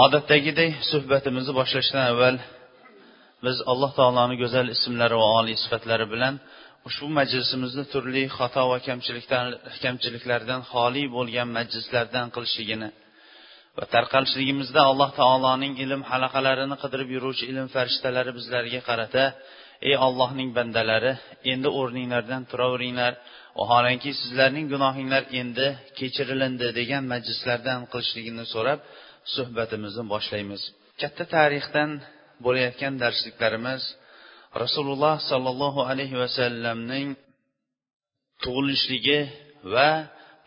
Odatdagidek suhbatimizni boshlashdan avval biz alloh taoloni go'zal ismlari va oliy sifatlari bilan ushbu majlisimizni turli xato va kamchiliklardan xoli bo'lgan majlislardan qilishligini va tarqalishligimizda alloh taoloning ilm halaqalarini qidirib yuruvchi ilm farishtalari bizlarga qarata ey ollohning bandalari endi o'rninglardan turaveringlar vaholanki sizlarning gunohinglar endi kechirilindi degan majlislardan qilishligini so'rab suhbatimizni boshlaymiz. Katta tarixdan bo'layotgan darsliklarimiz rasululloh sollallohu alayhi vasallamning tug'ilishligi va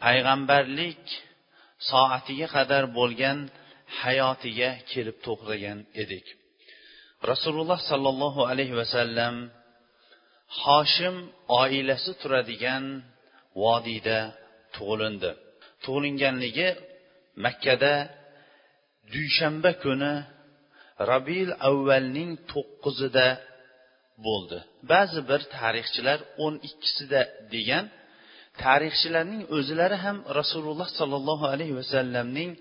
payg'ambarlik soatiga qadar bo'lgan hayotiga kelib to'xtagan edik. Rasululloh sollallohu alayhi vasallam hoshim oilasi turadigan vodiyda tug'ilindi. Tug'ilinganligi makkada dushanba kuni rabiul avvalning to'qqizida bo'ldi. Ba'zi bir tarixchilar o'n ikkisida degan tarixchilarning o'zlari ham rasululloh sollallohu alayhi vasallamning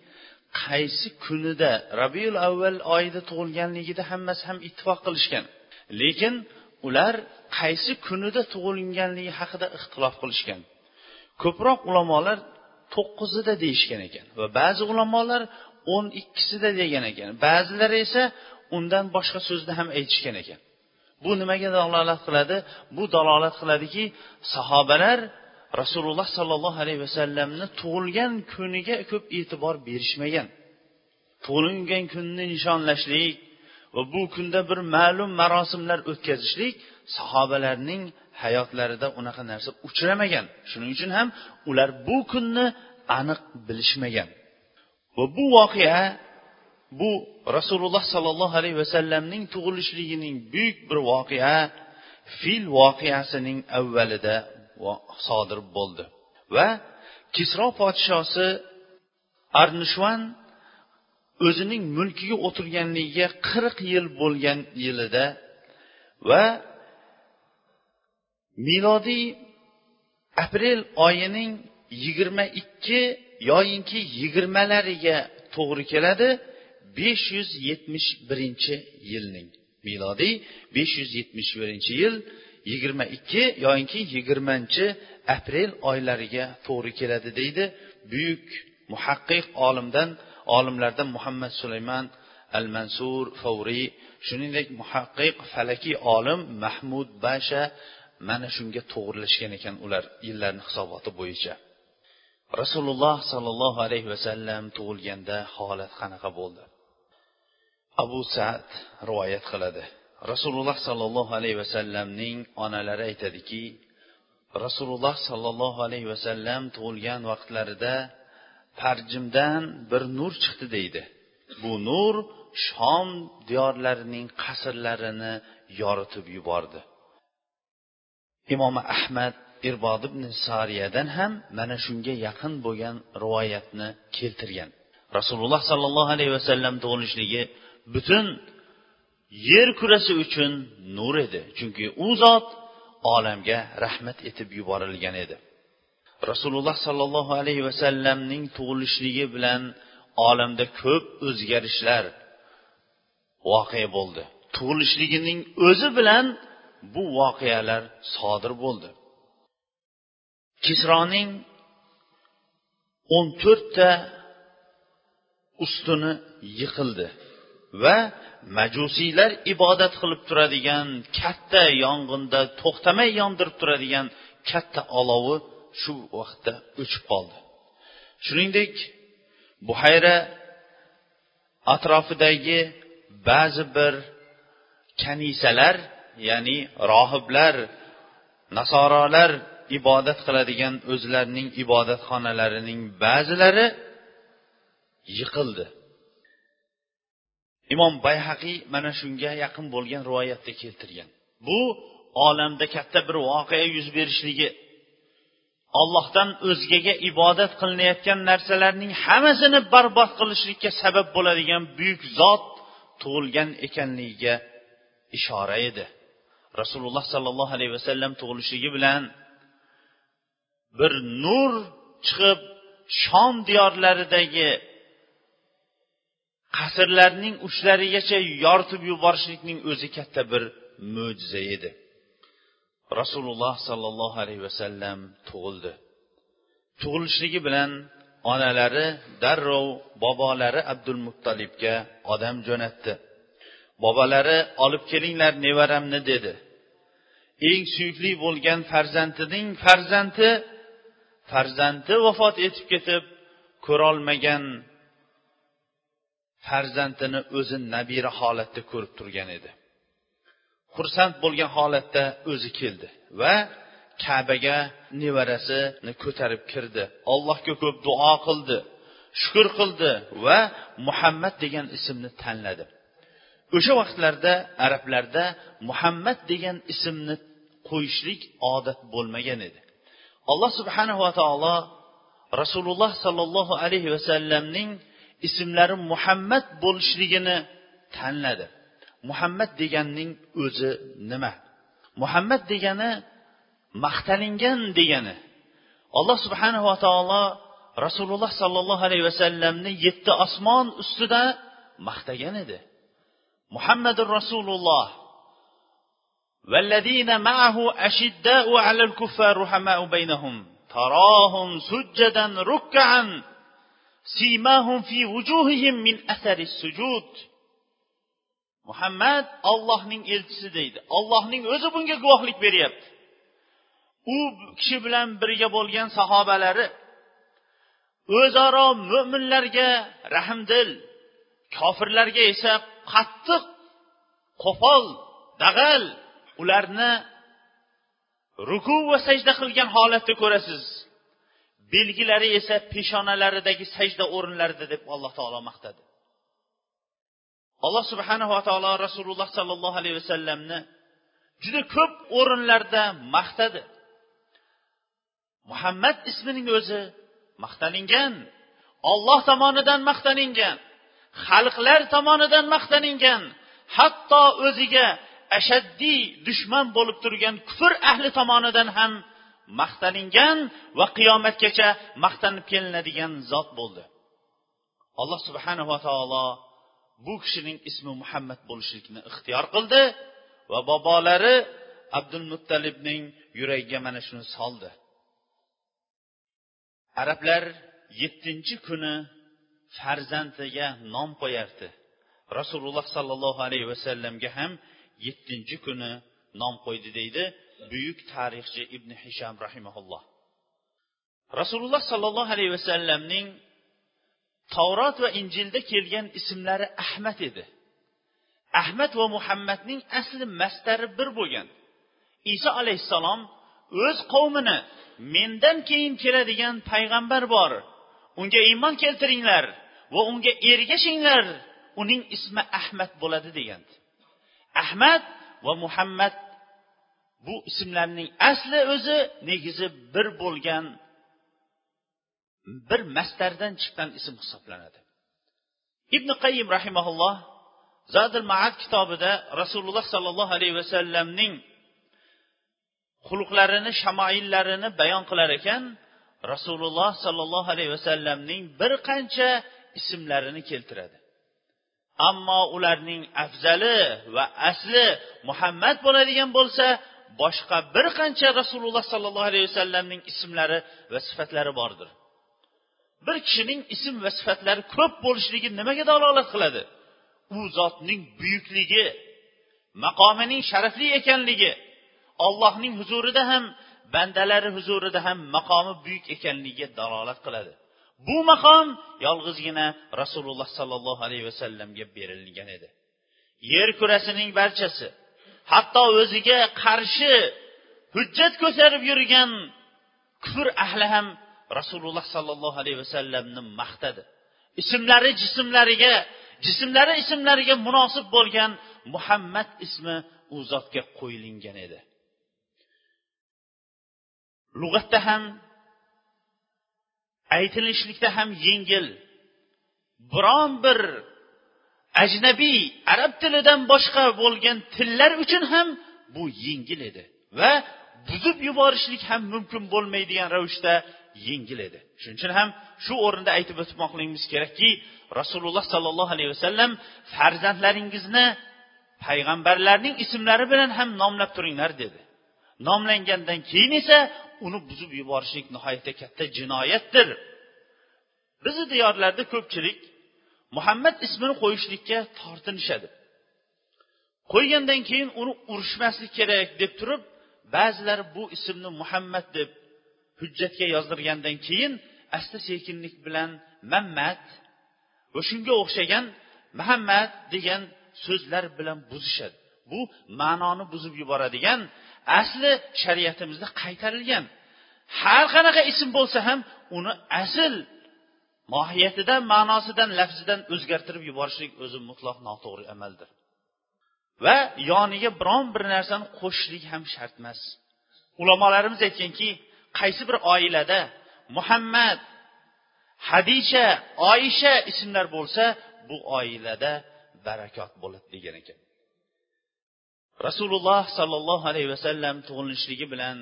qaysi kunida rabiul avval oyida tug'ilganligida hammasi ham ittifoq qilishgan. Lekin ular qaysi kunida tug'ilganligi haqida ixtilof qilishgan. Ko'proq ulamolar to'qqizida deyishgan ekan va ba'zi ulamolar o'n ikkisida degan ekan. Ba'zilari esa undan boshqa so'zni ham aytishgan ekan. Bu nimaga dalolat qiladi? Bu dalolat qiladiki sahobalar rasululloh sollallohu alayhi vasallamni tug'ilgan kuniga ko'p e'tibor berishmagan. Tug'ilgan kunni nishonlashlik va bu kunda bir ma'lum marosimlar o'tkazishlik sahobalarning hayotlarida unaqa narsa uchramagan. Shuning uchun ham ular bu kunni aniq bilishmagan. Va bu voqea bu rasululloh sollallohu alayhi vasallamning tug'ilishligining buyuk bir voqea fil voqeasining avvalida sodir bo'ldi. Va kisro podshosi arnishvan o'zining mulkiga o'tirganligiga qirq yil bo'lgan yilida va milodiy aprel oyining yigirma ikki yoyinki yigirmalariga to'g'ri keladi besh yuz yetmish birinchi yilning milodiy besh yuz yetmish birinchi yil yigirma ikki yoyinki yigirmanchi aprel oylariga to'g'ri keladi deydi buyuk muhaqqiq olimdan olimlardan muhammad sulaymon al mansur favriy shuningdek muhaqqiq falakiy olim mahmud basha mana shunga to'g'irlashgan ekan ular yillarni hisoboti bo'yicha. Rasululloh sollallohu alayhi vasallam tug'ilganda holat qanaqa bo'ldi? Abu saad rivoyat qiladi. Rasululloh sollallohu alayhi vasallamning onalari aytadiki rasululloh sollallohu alayhi vasallam tug'ilgan vaqtlarida farjimdan bir nur chiqdi deydi. Bu nur shom diyorlarining qasrlarini yoritib yubordi. Imom ahmad irbod ibn sariyadan ham mana shunga yaqin bo'lgan rivoyatni keltirgan. Rasululloh sollallohu alayhi vasallam tug'ilishligi butun yer kurasi uchun nur edi chunki u zot olamga rahmat etib yuborilgan edi. Rasululloh sollallohu alayhi vasallamning tug'ilishligi bilan olamda ko'p o'zgarishlar voqea bo'ldi. Tug'ilishligining o'zi bilan bu voqealar sodir bo'ldi. Kisroning o'n to'rtta ustuni yiqildi va majusiylar ibodat qilib turadigan katta yong'inda to'xtamay yondirib turadigan katta olovi shu vaqtda o'chib qoldi. Shuningdek buhayra atrofidagi ba'zi bir kanisalar ya'ni rohiblar nasorolar ibodat qiladigan o'zlarining ibodatxonalarining ba'zilari yiqildi. Imom bayhaqiy mana shunga yaqin bo'lgan rivoyatda keltirgan. Bu olamda katta bir voqea yuz berishligi. Ollohdan o'zgaga ibodat qilinayotgan narsalarning hammasini barbod qilishlikka sabab bo'ladigan buyuk zot tug'ilgan ekanligiga ishora edi. Rasululloh sollallohu alayhi vasallam tug'ilishligi bilan bir nur chiqib shom diyorlaridagi qasrlarning uchlarigacha yoritib yuborishlikning o'zi katta bir mo'jiza edi. Rasululloh sollallohu alayhi vasallam tug'ildi. Tug'ilishligi bilan onalari darrov bobolari abdul muttalibga odam jo'natdi. Bobolari olib kelinglar nevaramni dedi. Eng suyukli bo'lgan farzandining farzandi farzandi vafot etib ketib ko'rolmagan farzandini o'zi nabira holatda ko'rib turgan edi. Xursand bo'lgan holatda o'zi keldi va kabaga nevarasini ko'tarib kirdi. Allohga ko'p duo qildi shukur qildi va muhammad degan ismni tanladi. O'sha vaqtlarda arablarda muhammad degan ismni qo'yishlik odat bo'lmagan edi. Alloh subhanava taolo rasululloh sollallohu alayhi vasallamning ismlari muhammad bo'lishligini tanladi. Muhammad deganning o'zi nima? Muhammad degani maqtalingan degani. Alloh subhanava taolo rasululloh sollallohu alayhi vasallamni yetti osmon ustida maqtagan edi. Muhammadu rasululloh. والذين معه أشداء على الكفار رحماء بينهم تراهم سجدا ركعا سيماهم في وجوههم من أثر السجود muhammad ollohning elchisi deydi ollohning o'zi bunga guvohlik beryapti u kishi bilan birga bo'lgan sahobalari o'zaro mo'minlarga rahmdil kofirlarga esa qattiq qo'pol dag'al ularni ruku va sajda qilgan holatda ko'rasiz. Belgilari esa peshonalaridagi sajda o'rinlarida deb alloh taolo maqtadi. Alloh subhanava taolo rasululloh sollallohu alayhi vasallamni juda ko'p o'rinlarda maqtadi. Muhammad ismining o'zi maqtalingan olloh tomonidan maqtalingan xalqlar tomonidan maqtalingan hatto o'ziga ashaddiy dushman bo'lib turgan kufr ahli tomonidan ham maqtalingan va qiyomatgacha maqtanib kelinadigan zot bo'ldi. Alloh subhanava taolo bu kishining ismi muhammad bo'lishlikni ixtiyor qildi va bobolari abdul muttalibning yuragiga mana shuni soldi. Arablar yettinchi kuni farzandiga nom qo'yardi. Rasululloh sollallohu alayhi vasallamga ham yettinchi kuni nom qo'ydi deydi buyuk tarixchi ibn hisham rahimaulloh rasululloh sollallohu alayhi vasallamning tavrot va injilda kelgan ismlari ahmad edi. Ahmad va muhammadning asli mastari bir bo'lgan. Iso alayhissalom o'z qavmini mendan keyin keladigan payg'ambar bor unga iymon keltiringlar va unga ergashinglar uning ismi ahmad bo'ladi degandi. Ahmad va muhammad bu ismlarning asli o'zi negizi bir bo'lgan bir mastardan chiqqan ism hisoblanadi. Ibn qayim rahimaulloh zadil maad kitobida rasululloh sollallohu alayhi vasallamning xulqlarini shamoillarini bayon qilar ekan rasululloh sollallohu alayhi vasallamning bir qancha ismlarini keltiradi. Ammo ularning afzali va asli muhammad bo'ladigan bo'lsa boshqa bir qancha rasululloh sollallohu alayhi vasallamning ismlari va sifatlari bordir. Bir kishining ism va sifatlari ko'p bo'lishligi nimaga dalolat qiladi? U zotning buyukligi maqomining sharafli ekanligi allohning huzurida ham bandalari huzurida ham maqomi buyuk ekanligiga dalolat qiladi. Bu maqom yolg'izgina rasululloh sollallohu alayhi vasallamga berilgan edi. Yer kurasining barchasi hatto o'ziga qarshi hujjat ko'tarib yurgan kufr ahli ham rasululloh sollallohu alayhi vasallamni maqtadi. Ismlari jismlariga jismlari ismlariga munosib bo'lgan muhammad ismi u zotga qo'yilingan edi. Lug'atda ham aytilishlikda ham yengil. Biron bir ajnabiy arab tilidan boshqa bo'lgan tillar uchun ham bu yengil edi va buzib yuborishlik ham mumkin bo'lmaydigan ravishda yengil edi. Shuning uchun ham shu o'rinda aytib o'tmoqligimiz kerakki rasululloh sollallohu alayhi vasallam farzandlaringizni payg'ambarlarning ismlari bilan ham nomlab turinglar dedi. Nomlangandan keyin esa uni buzib yuborishlik nihoyatda katta jinoyatdir. Bizni diyorlarda ko'pchilik muhammad ismini qo'yishlikka tortinishadi. Qo'ygandan keyin uni urishmaslik kerak deb turib ba'zilar bu ismni muhammad deb hujjatga yozdirgandan keyin asta sekinlik bilan mammat va shunga o'xshagan muhammad degan so'zlar bilan buzishadi. Bu ma'noni buzib yuboradigan asli shariatimizda qaytarilgan. Har qanaqa ism bo'lsa ham uni asl mohiyatidan ma'nosidan lafzidan o'zgartirib yuborishlik o'zi mutlaq noto'g'ri amaldir. Va yoniga biron bir narsani qo'shishlik ham shart emas. Ulamolarimiz aytganki qaysi bir oilada muhammad hadisha oyisha ismlar bo'lsa bu oilada barakot bo'ladi degan ekan. Rasululloh sollallohu alayhi vasallam tug'ilishligi bilan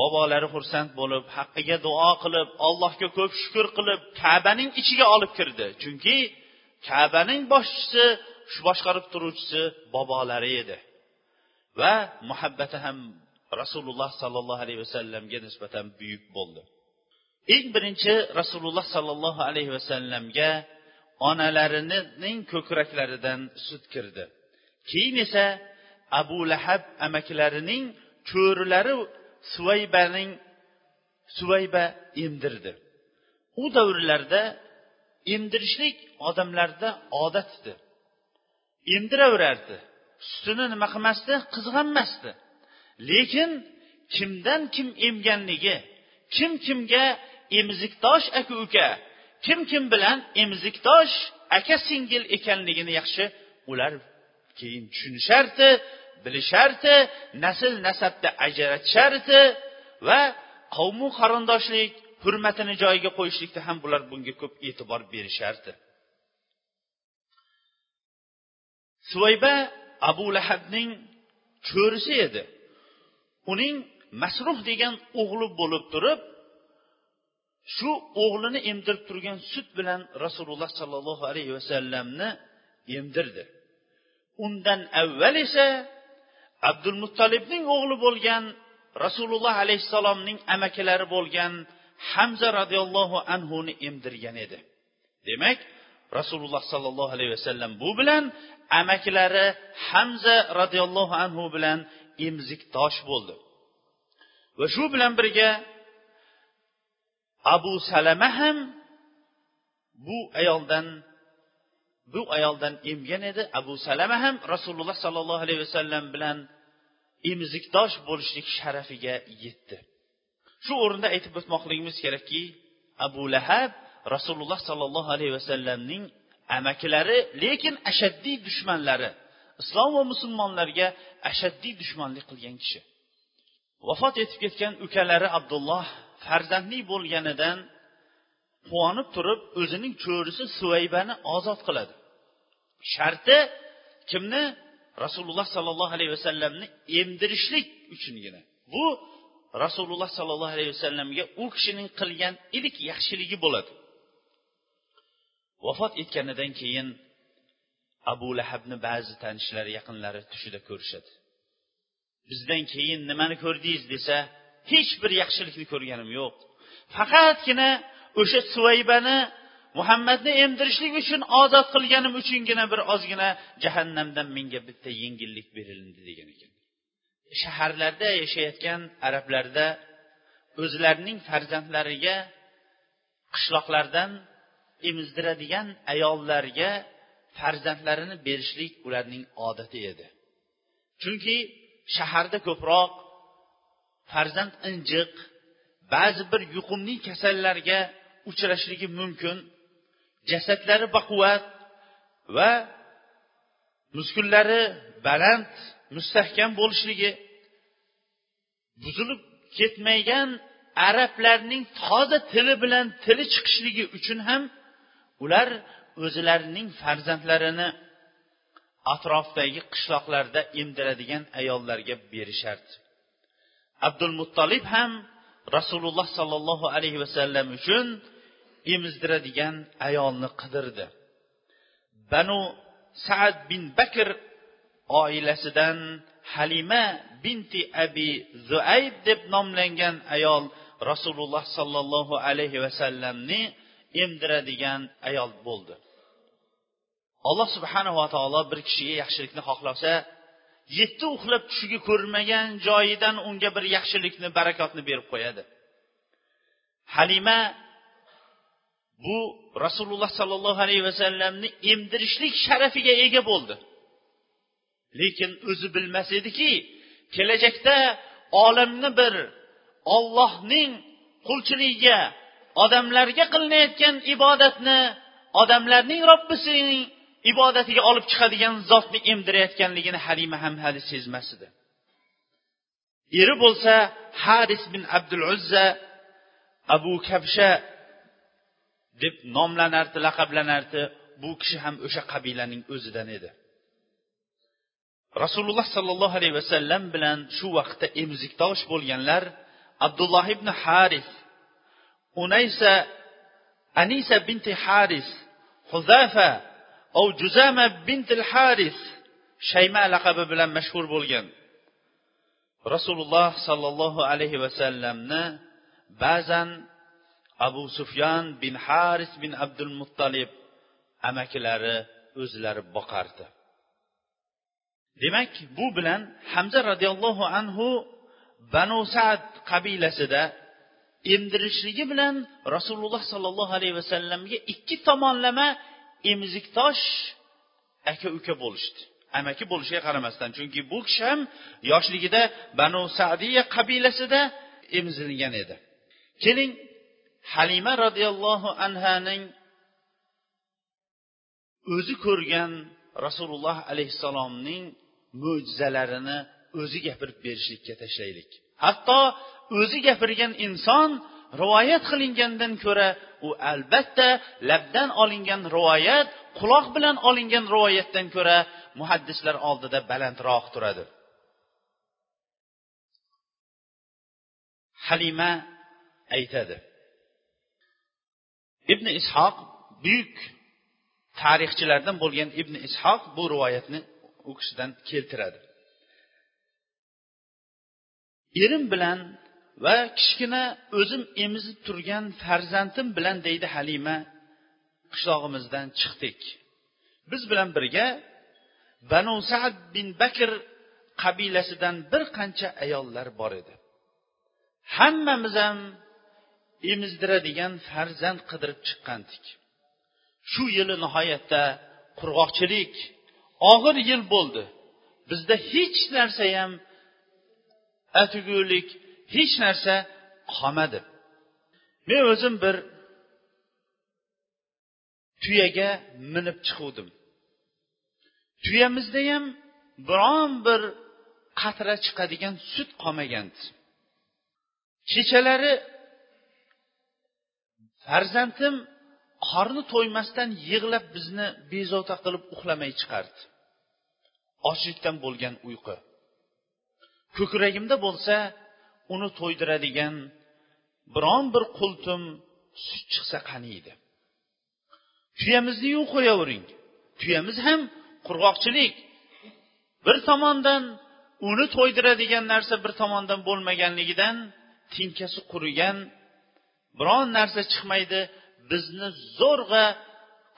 bobolari xursand bo'lib haqqiga duo qilib allohga ko'p shukur qilib kabaning ichiga olib kirdi. Chunki kabaning boshchisi shu boshqarib turuvchisi bobolari edi. Va muhabbati ham rasululloh sollallohu alayhi vasallamga nisbatan buyuk bo'ldi. Eng birinchi rasululloh sollallohu alayhi vasallamga onalarining ko'kraklaridan sut kirdi. Keyin esa abu lahab amakilarining cho'rilari suvaybaning suvayba emdirdi u davrlarda emdirishlik odamlarda odat edi emdiraverardi sutini nima qilmasdi? Qizg'anmasdi. Lekin kimdan kim emganligi kim kimga emizikdosh aka uka kim kim bilan emizikdosh aka singil ekanligini yaxshi ular keyin tushunishardi bilishardi nasl nasabda ajratishardi va qavmu qarindoshlik hurmatini joyiga qo'yishlikda ham bular bunga ko'p e'tibor berishardi. Suvayba abu lahabning cho'risi edi. Uning masruh degan o'g'li bo'lib turib shu o'g'lini emdirib turgan sut bilan rasululloh sollallohu alayhi vasallamni emdirdi. Undan avval esa abdul muttolibning o'g'li bo'lgan rasululloh alayhissalomning amakilari bo'lgan hamza roziyallohu anhuni emdirgan edi. Demak rasululloh sollallohu alayhi vasallam bu bilan amakilari hamza roziyallohu anhu bilan emzikdosh bo'ldi. Va shu bilan birga abu salama ham bu ayoldan bu ayoldan emgan edi. Abu salama ham rasululloh sollallohu alayhi vasallam bilan emizikdosh bo'lishlik sharafiga yetdi. Shu o'rinda aytib o'tmoqligimiz kerakki abu lahab rasululloh sollallohu alayhi vasallamning amakilari lekin ashaddiy dushmanlari islom va musulmonlarga ashaddiy dushmanlik qilgan kishi. Vafot etib ketgan ukalari abdulloh farzandli bo'lganidan quvonib turib o'zining cho'risi suvaybani ozod qiladi. Sharti kimni? Rasululloh sollallohu alayhi vasallamni emdirishlik uchungina. Bu rasululloh sollallohu alayhi vasallamga u kishining qilgan ilk yaxshiligi bo'ladi. Vafot etganidan keyin abu lahabni ba'zi tanishlari yaqinlari tushida ko'rishadi. Bizdan keyin nimani ko'rdingiz desa hech bir yaxshilikni ko'rganim yo'q. Faqatgina o'sha suvaybani muhammadni emdirishlik uchun ozod qilganim uchungina bir ozgina jahannamdan menga bitta yengillik berildi degan ekan. Shaharlarda yashayotgan arablarda o'zlarining farzandlariga qishloqlardan emizdiradigan ayollarga farzandlarini berishlik ularning odati edi. Chunki shaharda ko'proq farzand injiq ba'zi bir yuqumli kasallarga uchrashligi mumkin jasadlari baquvvat va muskullari baland mustahkam bo'lishligi buzilib ketmagan arablarning toza tili bilan tili chiqishligi uchun ham ular o'zlarining farzandlarini atrofdagi qishloqlarda emdiradigan ayollarga berishardi. Abdul muttolib ham rasululloh sollallohu alayhi vasallam uchun emizdiradigan ayolni qidirdi. Banu saad bin bakr oilasidan halima binti abi zuayb deb nomlangan ayol rasululloh sollallohu alayhi vasallamni emdiradigan ayol bo'ldi. Alloh subhanava taolo bir kishiga yaxshilikni xohlasa yetti uxlab tushiga ko'rmagan joyidan unga bir yaxshilikni barakotni berib qo'yadi. Halima bu rasululloh sollallohu alayhi vasallamni emdirishlik sharafiga ega bo'ldi. Lekin o'zi bilmas ediki kelajakda olamni bir ollohning qulchiligiga odamlarga qilinayotgan ibodatni odamlarning robbisining ibodatiga olib chiqadigan zotni emdirayotganligini halima ham hali sezmas edi. Eri bo'lsa haris bin abdul uzza abu kafsha deb nomlanardi laqablanardi. Bu kishi ham o'sha qabilaning o'zidan edi. Rasululloh sollallohu alayhi vasallam bilan shu vaqtda emizikdosh bo'lganlar abdulloh ibn haris unaysa anisa binti haris huzafa او juzama bintil haris shayma laqabi bilan mashhur bo'lgan. Rasululloh sollallohu alayhi vasallamni ba'zan abu sufyan bin haris bin abdul muttalib amakilari o'zlari boqardi. Demak bu bilan hamza roziyallohu anhu banu sad qabilasida emdirishligi bilan rasululloh sollallohu alayhi vasallamga ikki tomonlama emiziktosh aka uka bo'lishdi. Amaki bo'lishiga qaramasdan chunki bu kishi ham yoshligida banu sadiya qabilasida emizilgan edi. Keling halima roziyallohu anhaning o'zi ko'rgan rasululloh alayhissalomning mo'jizalarini o'zi gapirib berishlikka tashlaylik. Hatto o'zi gapirgan inson rivoyat qilingandan ko'ra u albatta labdan olingan rivoyat quloq bilan olingan rivoyatdan ko'ra muhaddislar oldida balandroq turadi. Halima aytadi ibn ishoq buyuk tarixchilardan bo'lgan ibn ishoq bu rivoyatni u kishidan keltiradi. Erim bilan va kichkina o'zim emizib turgan farzandim bilan deydi halima qishlog'imizdan chiqdik. Biz bilan birga banu sad bin bakr qabilasidan bir qancha ayollar bor edi. Hammamiz ham emizdiradigan farzand qidirib chiqqandik. Shu yili nihoyatda qurg'oqchilik og'ir yil bo'ldi. Bizda hech narsa ham atugulik hech narsa qolmadi. Men o'zim bir tuyaga minib chiquvdim. Tuyamizda ham biron bir qatra chiqadigan sut qolmagandi. Kechalari farzandim qorni to'ymasdan yig'lab bizni bezovta qilib uxlamay chiqardi. Ochlikdan bo'lgan uyqu. Ko'kragimda bo'lsa uni to'ydiradigan biron bir qultum sut chiqsa qaniydi tuyamizni yuvib qo'yavering. Tuyamiz ham qurg'oqchilik. Bir tomondan uni to'ydiradigan narsa bir tomondan bo'lmaganligidan tinkasi qurigan biron narsa chiqmaydi bizni zo'rg'a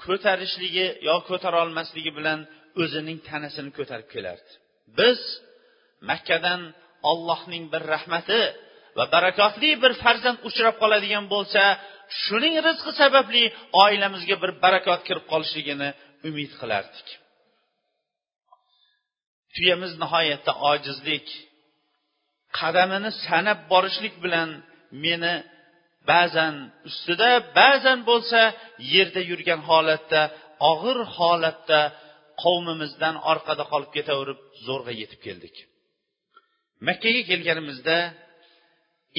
ko'tarishligi yo ko'tarolmasligi bilan o'zining tanasini ko'tarib kelardi. Biz makkadan ollohning bir rahmati va barakotli bir farzand uchrab qoladigan bo'lsa shuning rizqi sababli oilamizga bir barakot kirib qolishligini umid qilardik. Tuyamiz nihoyatda ojizlik qadamini sanab borishlik bilan meni ba'zan ustida ba'zan bo'lsa yerda yurgan holatda og'ir holatda qavmimizdan orqada qolib ketaverib zo'rg'a yetib keldik. Makkaga kelganimizda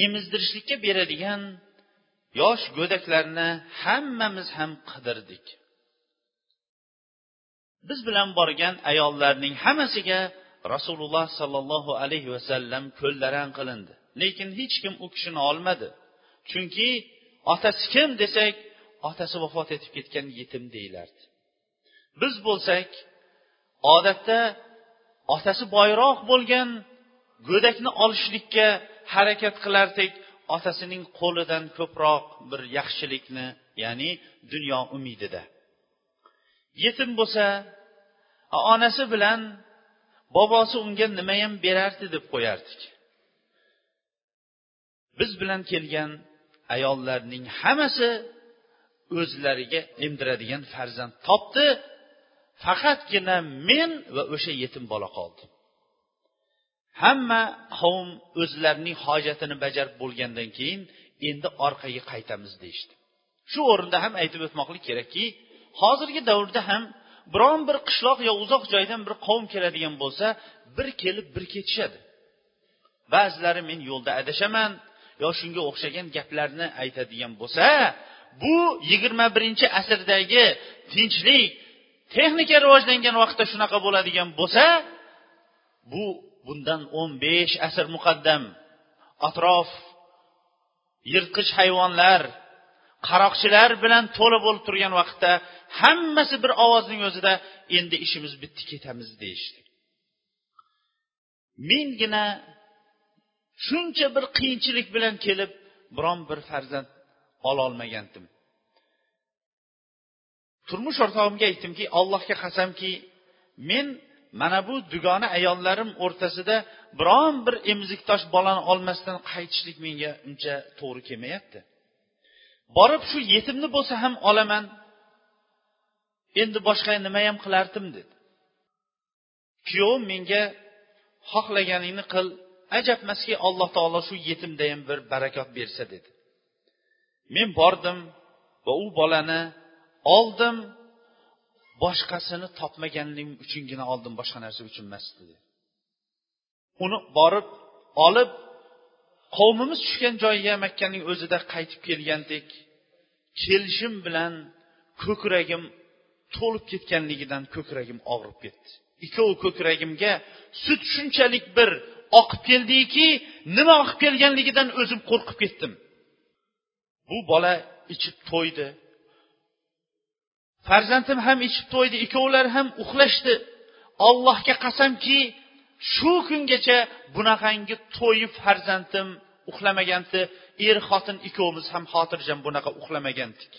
emizdirishlikka beradigan yosh go'daklarni hammamiz ham qidirdik. Biz bilan borgan ayollarning hammasiga rasululloh sollallohu alayhi vasallam ko'llaran qilindi. Lekin hech kim u kishini olmadi. Chunki otasi kim desak otasi vafot etib ketgan yetim deyilardi biz bo'lsak odatda otasi boyroq bo'lgan go'dakni olishlikka harakat qilardik otasining qo'lidan ko'proq bir yaxshilikni ya'ni dunyo umidida. Yetim bo'lsa onasi bilan bobosi unga nimayam berardi deb qo'yardik. Biz bilan kelgan ayollarning hammasi o'zlariga emdiradigan farzand topdi. Faqatgina men va o'sha yetim bola qoldi hamma qavm o'zlarining hojatini bajarib bo'lgandan keyin endi orqaga qaytamiz deyishdi. Shu o'rinda ham aytib o'tmoqlik kerakki hozirgi davrda ham biron bir qishloq yo uzoq joydan bir qavm keladigan bo'lsa bir kelib bir ketishadi. Ba'zilari men yo'lda adashaman yo shunga o'xshagan gaplarni aytadigan bo'lsa bu yigirma birinchi asrdagi tinchlik texnika rivojlangan vaqtda shunaqa bo'ladigan bo'lsa bu bundan o'n besh asr muqaddam. Atrof yirtqich hayvonlar qaroqchilar bilan to'la bo'lib turgan vaqtda hammasi bir ovozning o'zida endi ishimiz bitdi ketamiz deyishdi. Minggina shuncha bir qiyinchilik bilan kelib biron bir farzand ololmagandim. Turmush o'rtog'imga aytdimki allohga qasamki men mana bu dugona ayollarim o'rtasida biron bir emizikdosh bolani olmasdan qaytishlik menga uncha to'g'ri kelmayapti. Borib shu yetimni bo'lsa ham olaman endi boshqa nima ham qilardim dedi. Kuyovim menga xohlaganingni qil ajabmaski alloh taolo shu yetimda ham bir barakot bersa dedi. Men bordim va u bolani oldim boshqasini topmaganligim uchungina oldim boshqa narsa uchun emas dedi. Uni borib olib qavmimiz tushgan joyga makkaning o'zida qaytib kelgandek kelishim bilan ko'kragim to'lib ketganligidan ko'kragim og'rib ketdi. Ikkovi ko'kragimga sut shunchalik bir oqib keldiki nima oqib kelganligidan o'zim qo'rqib ketdim. Bu bola ichib to'ydi. Farzandim ham ichib to'ydi ikkovlari ham uxlashdi. Allohga qasamki shu kungacha bunaqangi to'yib farzandim uxlamagandi er xotin ikkovimiz ham xotirjam bunaqa uxlamagandik.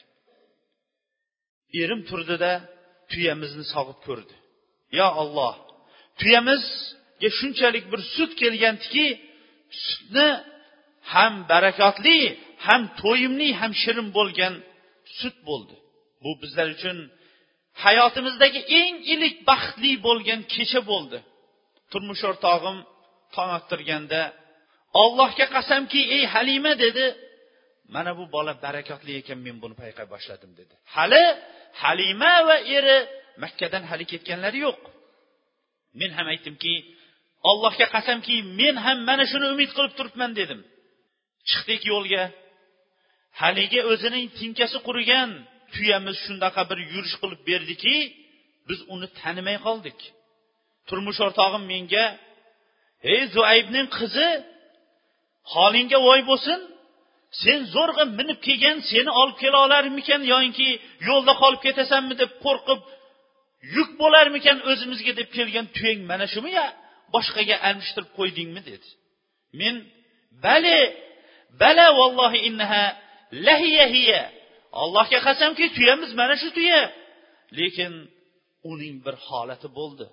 Erim turdida tuyamizni sog'ib ko'rdi. Yo olloh tuyamizga shunchalik bir sut kelgandiki sutni ham barakotli ham to'yimli ham shirin bo'lgan sut bo'ldi. Bu bizlar uchun hayotimizdagi eng ilik baxtli bo'lgan kecha bo'ldi. Turmush o'rtog'im tong ottirganda ollohga qasamki ey halima dedi. Mana bu bola barakotli ekan men buni payqay boshladim dedi. Hali halima va eri makkadan hali ketganlari yo'q. Men ham aytdimki allohga qasamki men ham mana shuni umid qilib turibman dedim. Chiqdik yo'lga. Haligi o'zining tinkasi qurigan tuyamiz shunaqa bir yurish qilib berdiki biz uni tanimay qoldik. Turmush o'rtog'im menga ey zuaybning qizi holingga voy bo'lsin. Sen zo'rg'a minib kelgan seni olib kela olarmikan yoinki yo'lda qolib ketasanmi? deb qo'rqib yuk bo'larmikan o'zimizga? deb kelgan tuyang mana shumi ya? Boshqaga almashtirib qo'ydingmi dedi. Men bale bala vallohi innaha lahiya hiya. Allohga qasamki tuyamiz mana shu tuya. Lekin uning bir holati bo'ldi.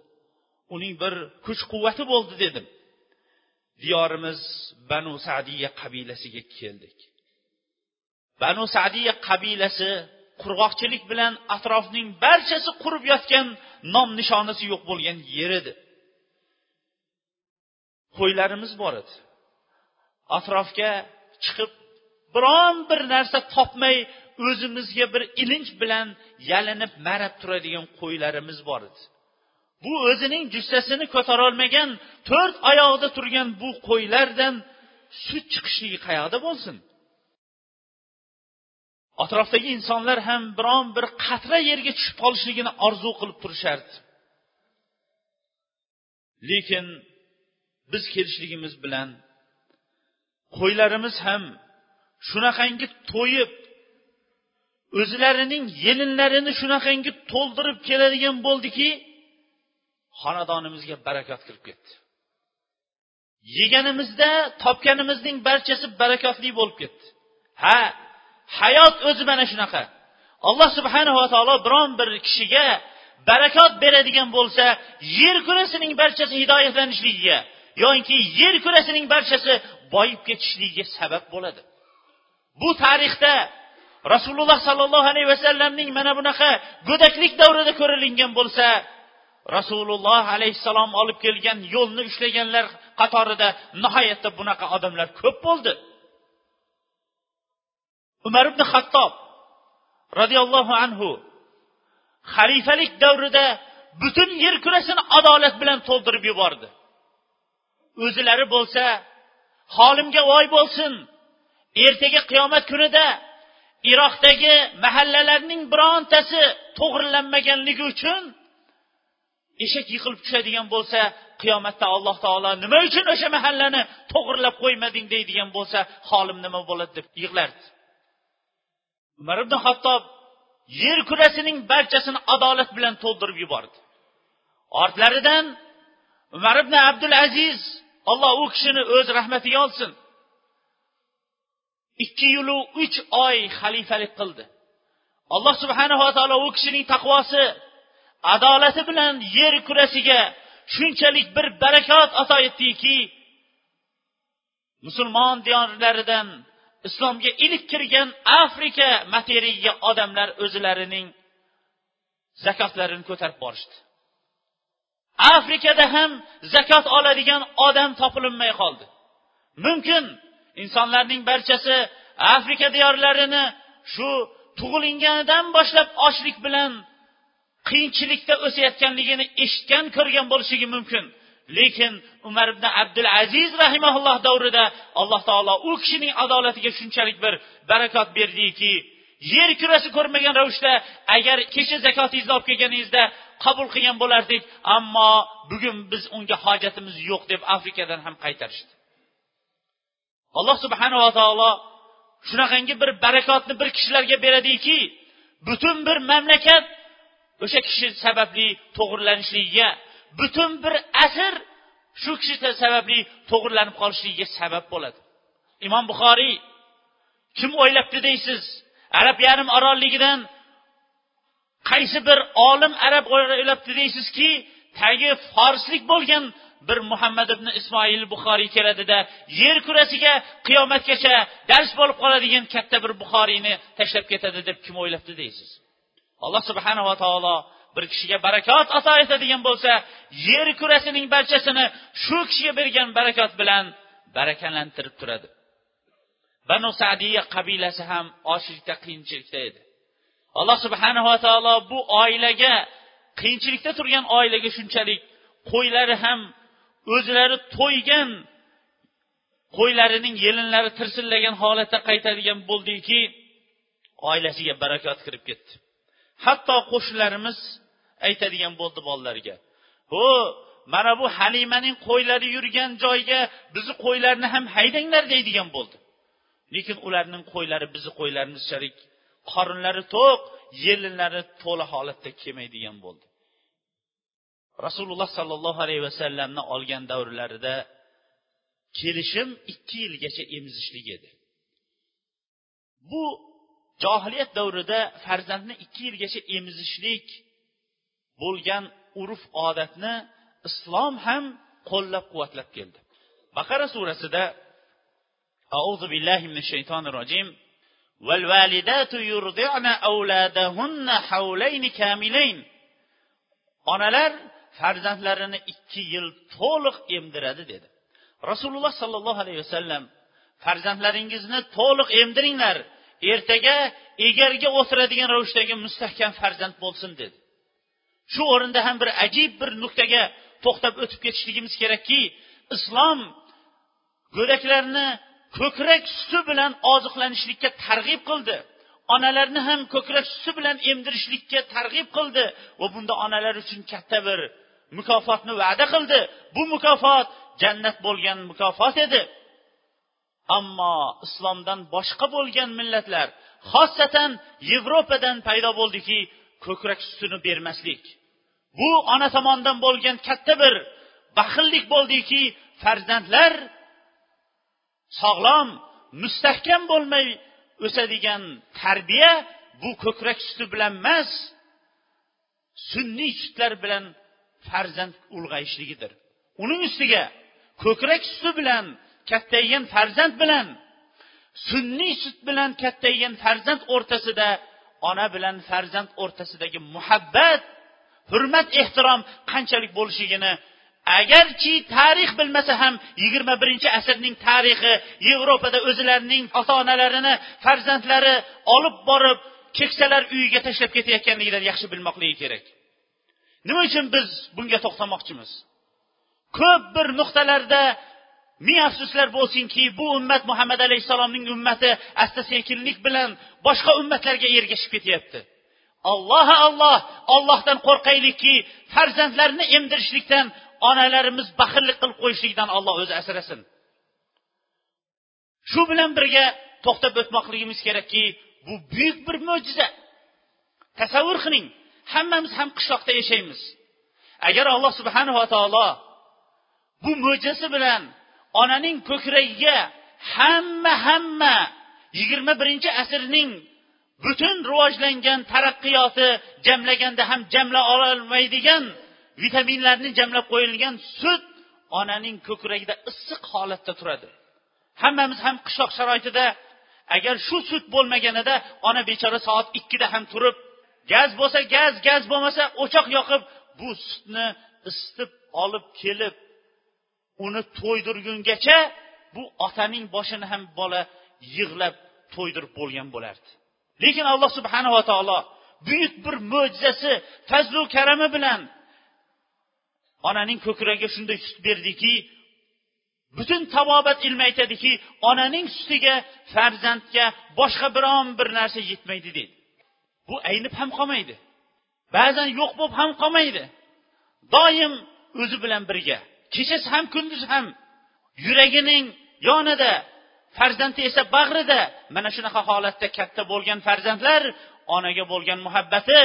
Uning bir kuch quvvati bo'ldi dedim. Diyorimiz banu sadiya qabilasiga keldik. Banu sadiya qabilasi qurg'oqchilik bilan atrofning barchasi qurib yotgan nom nishonasi yo'q bo'lgan yer edi. Qo'ylarimiz bor edi. Atrofga chiqib biron bir narsa topmay o'zimizga bir ilinj bilan yalinib marab turadigan qo'ylarimiz bor edi. Bu o'zining jussasini ko'tarolmagan to'rt oyog'ida turgan bu qo'ylardan sut chiqishligi qayoqda bo'lsin? Atrofdagi insonlar ham biron bir qatra yerga tushib qolishligini orzu qilib turishardi. Lekin biz kelishligimiz bilan qo'ylarimiz ham shunaqangi to'yib o'zlarining yelinlarini shunaqangi to'ldirib keladigan bo'ldiki xonadonimizga barakat kirib ketdi. Yeganimizda topganimizning barchasi barakotli bo'lib ketdi. Ha hayot o'zi mana shunaqa. Alloh subhanava taolo biron bir kishiga barakot beradigan bo'lsa yer kurasining barchasi hidoyatlanishligiga yoki yer kurasining barchasi boyib ketishligiga sabab bo'ladi. Bu tarixda rasululloh sollallohu alayhi vasallamning mana bunaqa go'daklik davrida ko'rilingan bo'lsa rasululloh alayhissalom olib kelgan yo'lni ushlaganlar qatorida nihoyatda bunaqa odamlar ko'p bo'ldi. Umar ibn hattob roziyallohu anhu xalifalik davrida butun yer kurasini adolat bilan to'ldirib yubordi. O'zilari bo'lsa holimga voy bo'lsin. Ertaga qiyomat kunida iroqdagi mahallalarning birontasi to'g'rilanmaganligi uchun eshak yiqilib tushadigan bo'lsa qiyomatda alloh taolo nima uchun o'sha mahallani to'g'irlab qo'ymading deydigan bo'lsa holim nima bo'ladi deb yig'lardi. Umar ibn hattob yer kurasining barchasini adolat bilan to'ldirib yubordi. Ortlaridan umar ibn abdul aziz alloh u kishini o'z rahmatiga olsin. Ikki yilu uch oy xalifalik qildi. Alloh subhanava taolo u kishining taqvosi adolati bilan yer kurasiga shunchalik bir barakot ato etdiki musulmon diyorlaridan islomga ilk kirgan afrika materigiga odamlar o'zlarining zakotlarini ko'tarib borishdi. Afrikada ham zakot oladigan odam topilinmay qoldi. Mumkin insonlarning barchasi afrika diyorlarini shu tug'ilinganidan boshlab ochlik bilan qiyinchilikda o'sayotganligini eshitgan ko'rgan bo'lishligi mumkin. Lekin umar ibn abdul aziz rahimaulloh davrida alloh taolo u kishining adolatiga shunchalik bir barakot berdiki yer kurasi ko'rmagan ravishda agar kecha zakotingizni olib kelganingizda qabul qilgan bo'lardik ammo bugun biz unga hojatimiz yo'q deb afrikadan ham qaytarishdi. Alloh subhanava taolo shunaqangi bir barakotni bir kishilarga beradiki butun bir mamlakat o'sha kishi sababli to'g'irlanishligiga butun bir asr shu kishi sababli to'g'irlanib qolishligiga sabab bo'ladi. Imom buxoriy kim o'ylabdi deysiz? Arab yarim orolligidan qaysi bir olim arab o'ylabdi deysizki tagi forslik bo'lgan bir muhammad ibn ismoil buxoriy keladida yer kurasiga qiyomatgacha dars bo'lib qoladigan katta bir buxoriyni tashlab ketadi deb kim o'ylabdi deysiz? Alloh subhanava taolo bir kishiga barakot ato etadigan bo'lsa yer kurasining barchasini shu kishiga bergan barakot bilan barakalantirib turadi. Banu sadiya qabilasi ham ochlikda qiyinchilikda edi. Alloh subhanava taolo bu oilaga qiyinchilikda turgan oilaga shunchalik qo'ylari ham o'zlari to'ygan qo'ylarining yelinlari tirsillagan holatda qaytadigan bo'ldiki oilasiga barakot kirib ketdi. Hatto qo'shnilarimiz aytadigan bo'ldi bolalarga ho mana bu halimaning qo'ylari yurgan joyga bizni qo'ylarni ham haydanglar deydigan bo'ldi. Lekin ularning qo'ylari bizni qo'ylarimizchalik qorinlari to'q yelinlari to'la holatda kelmaydigan bo'ldi. Rasululloh sollallohu alayhi vasallamni olgan davrlarida kelishim ikki yilgacha emizishlik edi. Bu johiliyat davrida farzandni ikki yilgacha emizishlik bo'lgan urf odatni islom ham qo'llab quvvatlab keldi. Baqara surasida أعوذ بالله من الشيطان الرجيم والوالدات يرضعن أولادهن حولين كاملين onalar farzandlarini ikki yil to'liq emdiradi dedi rasululloh sollallohu alayhi vasallam farzandlaringizni to'liq emdiringlar ertaga egarga o'tiradigan ravishdagi mustahkam farzand bo'lsin dedi shu o'rinda ham bir ajib bir nuqtaga to'xtab o'tib ketishligimiz kerakki islom go'daklarni ko'krak suti bilan oziqlanishlikka targ'ib qildi. Onalarni ham ko'krak suti bilan emdirishlikka targ'ib qildi va bunda onalar uchun katta bir mukofotni va'da qildi. Bu mukofot jannat bo'lgan mukofot edi. Ammo islomdan boshqa bo'lgan millatlar xosatan yevropadan paydo bo'ldiki ko'krak sutini bermaslik. Bu ona tomonidan bo'lgan katta bir baxillik bo'ldiki farzandlar sog'lom mustahkam bo'lmay o'sadigan tarbiya bu ko'krak suti bilan emas sunniy sutlar bilan farzand ulg'ayishligidir. Uning ustiga ko'krak suti bilan kattaygan farzand bilan sunniy sut bilan kattaygan farzand o'rtasida ona bilan farzand o'rtasidagi muhabbat hurmat ehtirom qanchalik bo'lishligini agarchi tarix bilmasa ham yigirma birinchi asrning tarixi yevropada o'zlarining ota onalarini farzandlari olib borib keksalar uyiga tashlab ketayotganligidan yaxshi bilmoqligi kerak. Nima uchun biz bunga to'xtamoqchimiz? Ko'p bir nuqtalarda ming afsuslar bo'lsinki bu ummat muhammad alayhissalomning ummati asta sekinlik bilan boshqa ummatlarga ergashib ketyapti. Alloh alloh ollohdan qo'rqaylikki farzandlarni emdirishlikdan onalarimiz baxillik qilib qo'yishlikdan alloh o'zi asrasin. Shu bilan birga to'xtab o'tmoqligimiz kerakki bu buyuk bir mo'jiza. Tasavvur qiling hammamiz ham qishloqda yashaymiz. Agar alloh subhanava taolo bu mo'jizasi bilan onaning ko'kragiga hamma hamma yigirma birinchi asrning butun rivojlangan taraqqiyoti jamlaganda ham jamla ololmaydigan vitaminlarni jamlab qo'yilgan sut onaning ko'kragida issiq holatda turadi. Hammamiz ham qishloq sharoitida agar shu sut bo'lmaganida ona bechora soat ikkida ham turib gaz bo'lsa gaz gaz bo'lmasa o'choq yoqib bu sutni isitib olib kelib uni to'ydirgungacha bu otaning boshini ham bola yig'lab to'ydirib bo'lgan bo'lardi. Lekin alloh subhanava taolo buyuk bir mo'jizasi fazlu karami bilan onaning ko'kragiga shunday sut berdiki butun tabobat ilmi aytadiki onaning sutiga farzandga boshqa biron bir narsa yetmaydi deydi. Bu aynib ham qolmaydi. Ba'zan yo'q bo'lib ham qolmaydi. Doim o'zi bilan birga kechasi ham kunduzi ham yuragining yonida farzandi esa bag'rida mana shunaqa holatda katta bo'lgan farzandlar onaga bo'lgan muhabbati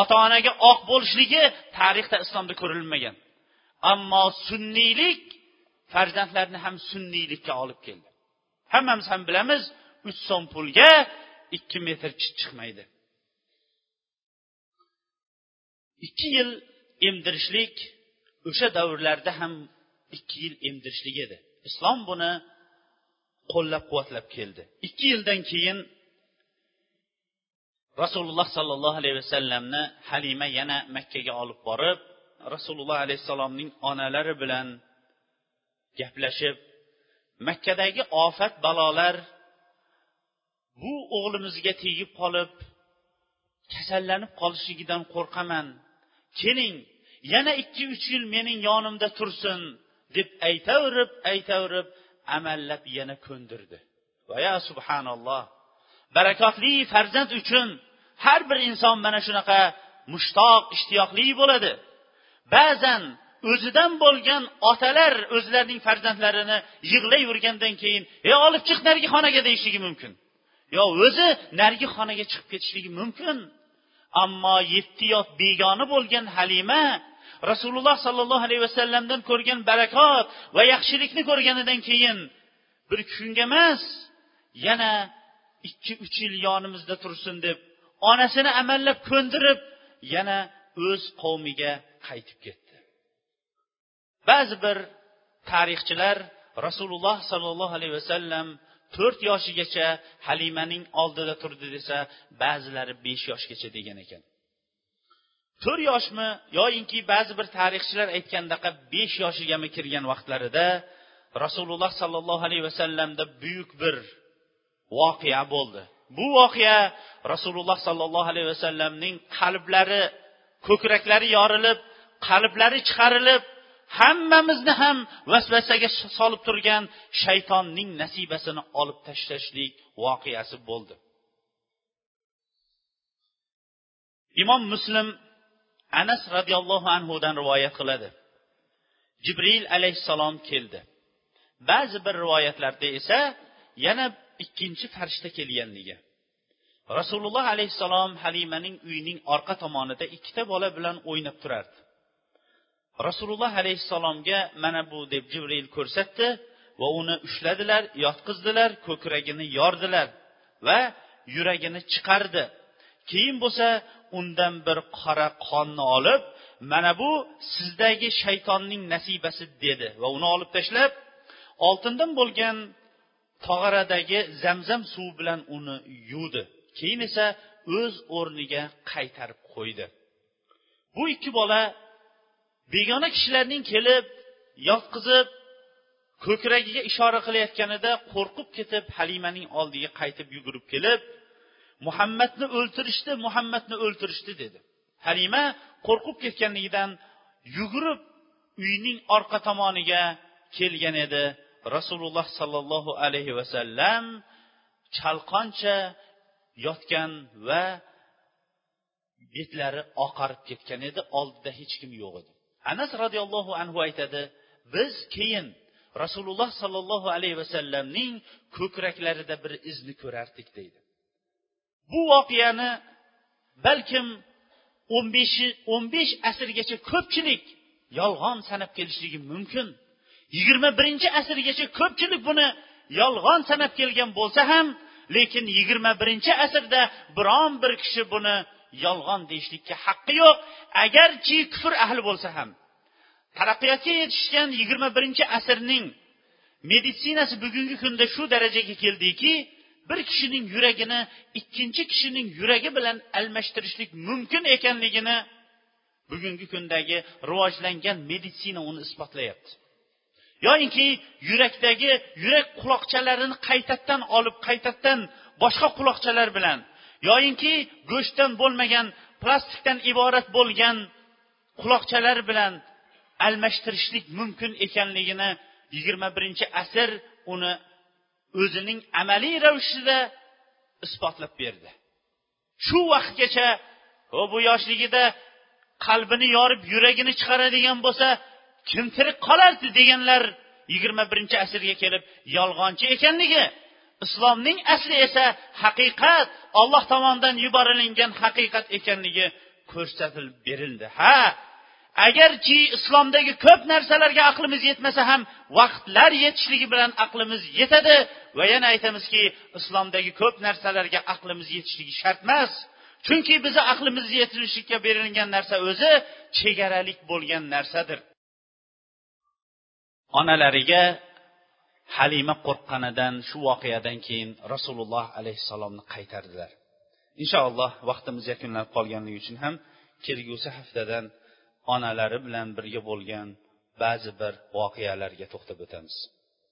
ota onaga oq bo'lishligi tarixda islomda ko'rilmagan. Ammo sunniylik farzandlarni ham sunniylikka olib keldi. Hammamiz ham bilamiz uch so'm pulga ikki metr chit chiqmaydi. Ikki yil emdirishlik o'sha davrlarda ham ikki yil emdirishlik edi. Islom buni qo'llab quvvatlab keldi. Ikki yildan keyin rasululloh sollallohu alayhi vasallamni halima yana makkaga olib borib rasululloh alayhissalomning onalari bilan gaplashib makkadagi ofat balolar bu o'g'limizga tegib qolib kasallanib qolishligidan qo'rqaman. Keling yana ikki uch yil mening yonimda tursin deb aytaverib aytaverib amallab yana ko'ndirdi. Va ya subhanalloh barakotli farzand uchun har bir inson mana shunaqa mushtoq ishtiyoqli bo'ladi. Ba'zan o'zidan bo'lgan otalar o'zlarining farzandlarini yig'layvergandan keyin ey olib chiq narigi xonaga deyishligi mumkin. Yo o'zi narigi xonaga chiqib ketishligi mumkin. Ammo yetti yot begona bo'lgan halima rasululloh sollallohu alayhi vasallamdan ko'rgan barakot va yaxshilikni ko'rganidan keyin bir kunga emas yana ikki uch yil yonimizda tursin deb onasini amallab ko'ndirib yana o'z qavmiga qaytib ketdi. Ba'zi bir tarixchilar rasululloh sollallohu alayhi vasallam to'rt yoshigacha halimaning oldida turdi desa ba'zilari besh yoshgacha degan ekan. To'rt yoshmi yoyinki ba'zi bir tarixchilar aytgandaqa besh yoshigami kirgan vaqtlarida rasululloh sollallohu alayhi vasallamda buyuk bir voqea bo'ldi. Bu voqea rasululloh sollallohu alayhi vasallamning qalblari ko'kraklari yorilib qalblari chiqarilib hammamizni ham vasvasaga solib turgan shaytonning nasibasini olib tashlashlik voqeasi bo'ldi. Imom muslim anas roziyallohu anhudan rivoyat qiladi. Jibril alayhissalom keldi. Ba'zi bir rivoyatlarda esa yana ikkinchi farishta kelganligi. Rasululloh alayhissalom halimaning uyining orqa tomonida ikkita bola bilan o'ynab turardi. Rasululloh alayhissalomga mana bu deb jibril ko'rsatdi va uni ushladilar yotqizdilar ko'kragini yordilar va yuragini chiqardi. Keyin bo'lsa undan bir qora qonni olib mana bu sizdagi shaytonning nasibasi dedi va uni olib tashlab oltindan bo'lgan tog'aradagi zamzam suvi bilan uni yuvdi. Keyin esa o'z o'rniga qaytarib qo'ydi. Bu ikki bola begona kishilarning kelib yotqizib ko'kragiga ishora qilayotganida qo'rqib ketib halimaning oldiga qaytib yugurib kelib muhammadni o'ltirishdi muhammadni o'ltirishdi dedi. Halima qo'rqib ketganligidan yugurib uyning orqa tomoniga kelgan edi. Rasululloh sollallohu alayhi vasallam chalqoncha yotgan va betlari oqarib ketgan edi oldida hech kim yo'q edi. Anas roziyallohu anhu aytadi biz keyin rasululloh sollallohu alayhi vasallamning ko'kraklarida bir izni ko'rardik deydi. Bu voqeani balkim o'n beshi o'n besh asrgacha ko'pchilik yolg'on sanab kelishligi mumkin. Yigirma birinchi asrgacha ko'pchilik buni yolg'on sanab kelgan bo'lsa ham lekin yigirma birinchi asrda biron bir kishi buni yolg'on deyishlikka haqqi yo'q. Agarchi kufr ahli bo'lsa ham taraqqiyotga yetishgan yigirma birinchi asrning meditsinasi bugungi kunda shu darajaga keldiki bir kishining yuragini ikkinchi kishining yuragi bilan almashtirishlik mumkin ekanligini bugungi kundagi rivojlangan meditsina uni isbotlayapti. Yoyinki yurakdagi yurak quloqchalarini qaytadan olib qaytadan boshqa quloqchalar bilan. Yoyinki go'shtdan bo'lmagan plastikdan iborat bo'lgan quloqchalar bilan almashtirishlik mumkin ekanligini yigirma birinchi asr uni o'zining amaliy ravishida isbotlab berdi. Shu vaqtgacha bu yoshligida qalbini yorib yuragini chiqaradigan bo'lsa kim tirik qolardi deganlar yigirma birinchi asrga kelib yolg'onchi ekanligi. Islomning asli esa haqiqat olloh tomonidan yuborilgan haqiqat ekanligi ko'rsatilib berildi. Ha agarki islomdagi ko'p narsalarga aqlimiz yetmasa ham vaqtlar yetishligi bilan aqlimiz yetadi. Va yana aytamizki islomdagi ko'p narsalarga aqlimiz yetishligi shart emas. Chunki bizni aqlimiz yetilishlikka berilgan narsa o'zi chegaralik bo'lgan narsadir. Onalariga halima qo'rqqanidan shu voqeadan keyin rasululloh alayhissalomni qaytardilar. Inshaalloh vaqtimiz yakunlanib qolganligi uchun ham kelgusi haftadan onalari bilan birga bo'lgan ba'zi bir voqealarga to'xtab o'tamiz.